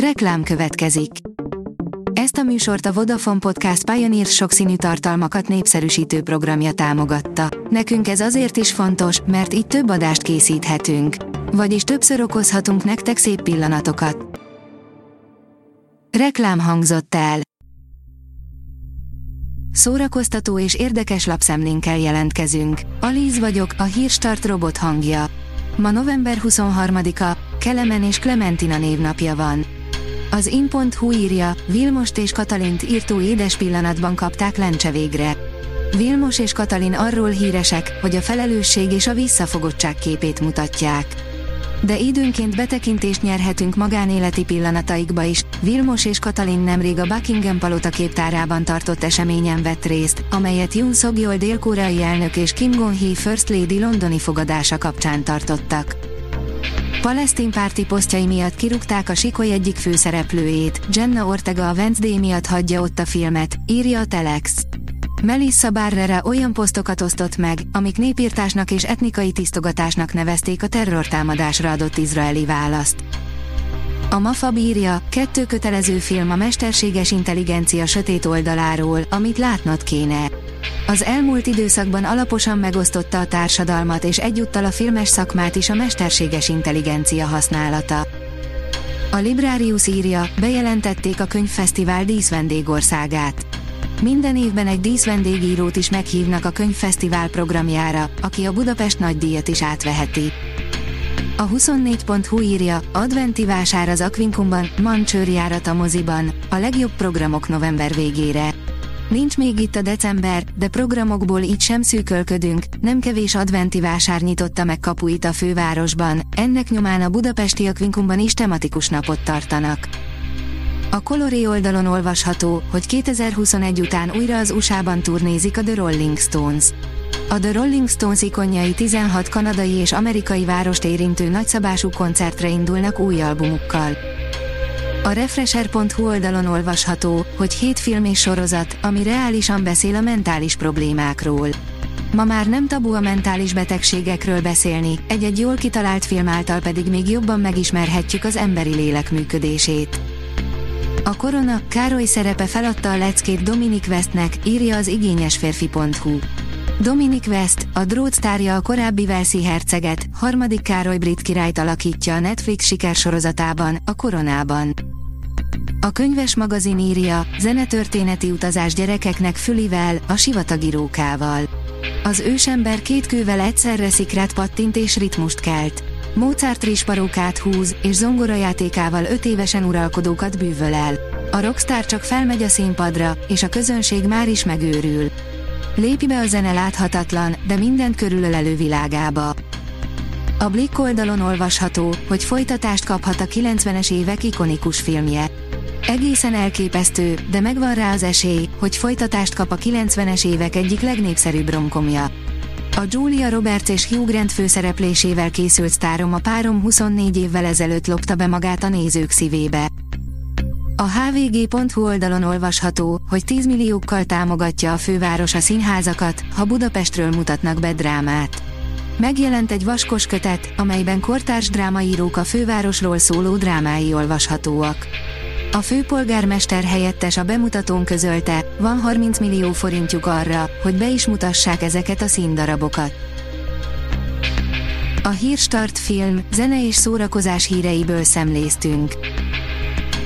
Reklám következik. Ezt a műsort a Vodafone Podcast Pioneer sokszínű tartalmakat népszerűsítő programja támogatta. Nekünk ez azért is fontos, mert így több adást készíthetünk. Vagyis többször okozhatunk nektek szép pillanatokat. Reklám hangzott el. Szórakoztató és érdekes lapszemlénkkel jelentkezünk. Alíz vagyok, a hírstart robot hangja. Ma november 23-a, Kelemen és Clementina névnapja van. Az in.hu írja, Vilmost és Katalint írtó édes pillanatban kapták lencse végre. Vilmos és Katalin arról híresek, hogy a felelősség és a visszafogottság képét mutatják. De időnként betekintést nyerhetünk magánéleti pillanataikba is. Vilmos és Katalin nemrég a Buckingham palota képtárában tartott eseményen vett részt, amelyet Yoon suk yeol dél-koreai elnök és Kim Gon-hee First Lady londoni fogadása kapcsán tartottak. Palesztin párti posztjai miatt kirúgták a Sikoly egyik főszereplőjét, Jenna Ortega a Wednesday miatt hagyja ott a filmet, írja a Telex. Melissa Barrera olyan posztokat osztott meg, amik népírtásnak és etnikai tisztogatásnak nevezték a terrortámadásra adott izraeli választ. A MAFA bírja, kettő kötelező film a mesterséges intelligencia sötét oldaláról, amit látnod kéne. Az elmúlt időszakban alaposan megosztotta a társadalmat és egyúttal a filmes szakmát is a mesterséges intelligencia használata. A Librarius írja, bejelentették a könyvfesztivál díszvendégországát. Minden évben egy díszvendégírót is meghívnak a könyvfesztivál programjára, aki a Budapest nagydíjat is átveheti. A 24.hu írja, adventi vásár az Aquincumban, Mancsőrjárat a moziban, a legjobb programok november végére. Nincs még itt a december, de programokból így sem szűkölködünk, nem kevés adventi vásár nyitotta meg kapuit a fővárosban, ennek nyomán a budapesti Aquincumban is tematikus napot tartanak. A Coloré oldalon olvasható, hogy 2021 után újra az USA-ban turnézik a The Rolling Stones. A The Rolling Stones ikonjai 16 kanadai és amerikai várost érintő nagyszabású koncertre indulnak új albumukkal. A Refresher.hu oldalon olvasható, hogy hét film és sorozat, ami reálisan beszél a mentális problémákról. Ma már nem tabu a mentális betegségekről beszélni, egy-egy jól kitalált film által pedig még jobban megismerhetjük az emberi lélek működését. A korona, Károly szerepe feladta a leckét Dominic Westnek, írja az igényesférfi.hu. Dominic West, a drótsztárja a korábbi Velszi herceget, harmadik Károly brit királyt alakítja a Netflix sikersorozatában, a Koronában. A könyves magazin írja, zenetörténeti utazás gyerekeknek fülivel, a sivatagi rókával. Az ősember két kővel egyszerre szikrát pattint és ritmust kelt. Mozart risparókát húz, és zongorajátékával öt évesen uralkodókat bűvöl el. A rockstar csak felmegy a színpadra, és a közönség már is megőrül. Lépi be a zene láthatatlan, de mindent körülölelő világába. A Blick oldalon olvasható, hogy folytatást kaphat a 90-es évek ikonikus filmje. Egészen elképesztő, de megvan rá az esély, hogy folytatást kap a 90-es évek egyik legnépszerűbb romkomja. A Julia Roberts és Hugh Grant főszereplésével készült sztárom a párom 24 évvel ezelőtt lopta be magát a nézők szívébe. A hvg.hu oldalon olvasható, hogy 10 milliókkal támogatja a főváros a színházakat, ha Budapestről mutatnak be drámát. Megjelent egy vaskos kötet, amelyben kortárs drámaírók a fővárosról szóló drámái olvashatóak. A főpolgármester helyettes a bemutatón közölte, van 30 millió forintjuk arra, hogy be is mutassák ezeket a színdarabokat. A Hírstart film, zene és szórakozás híreiből szemléztünk.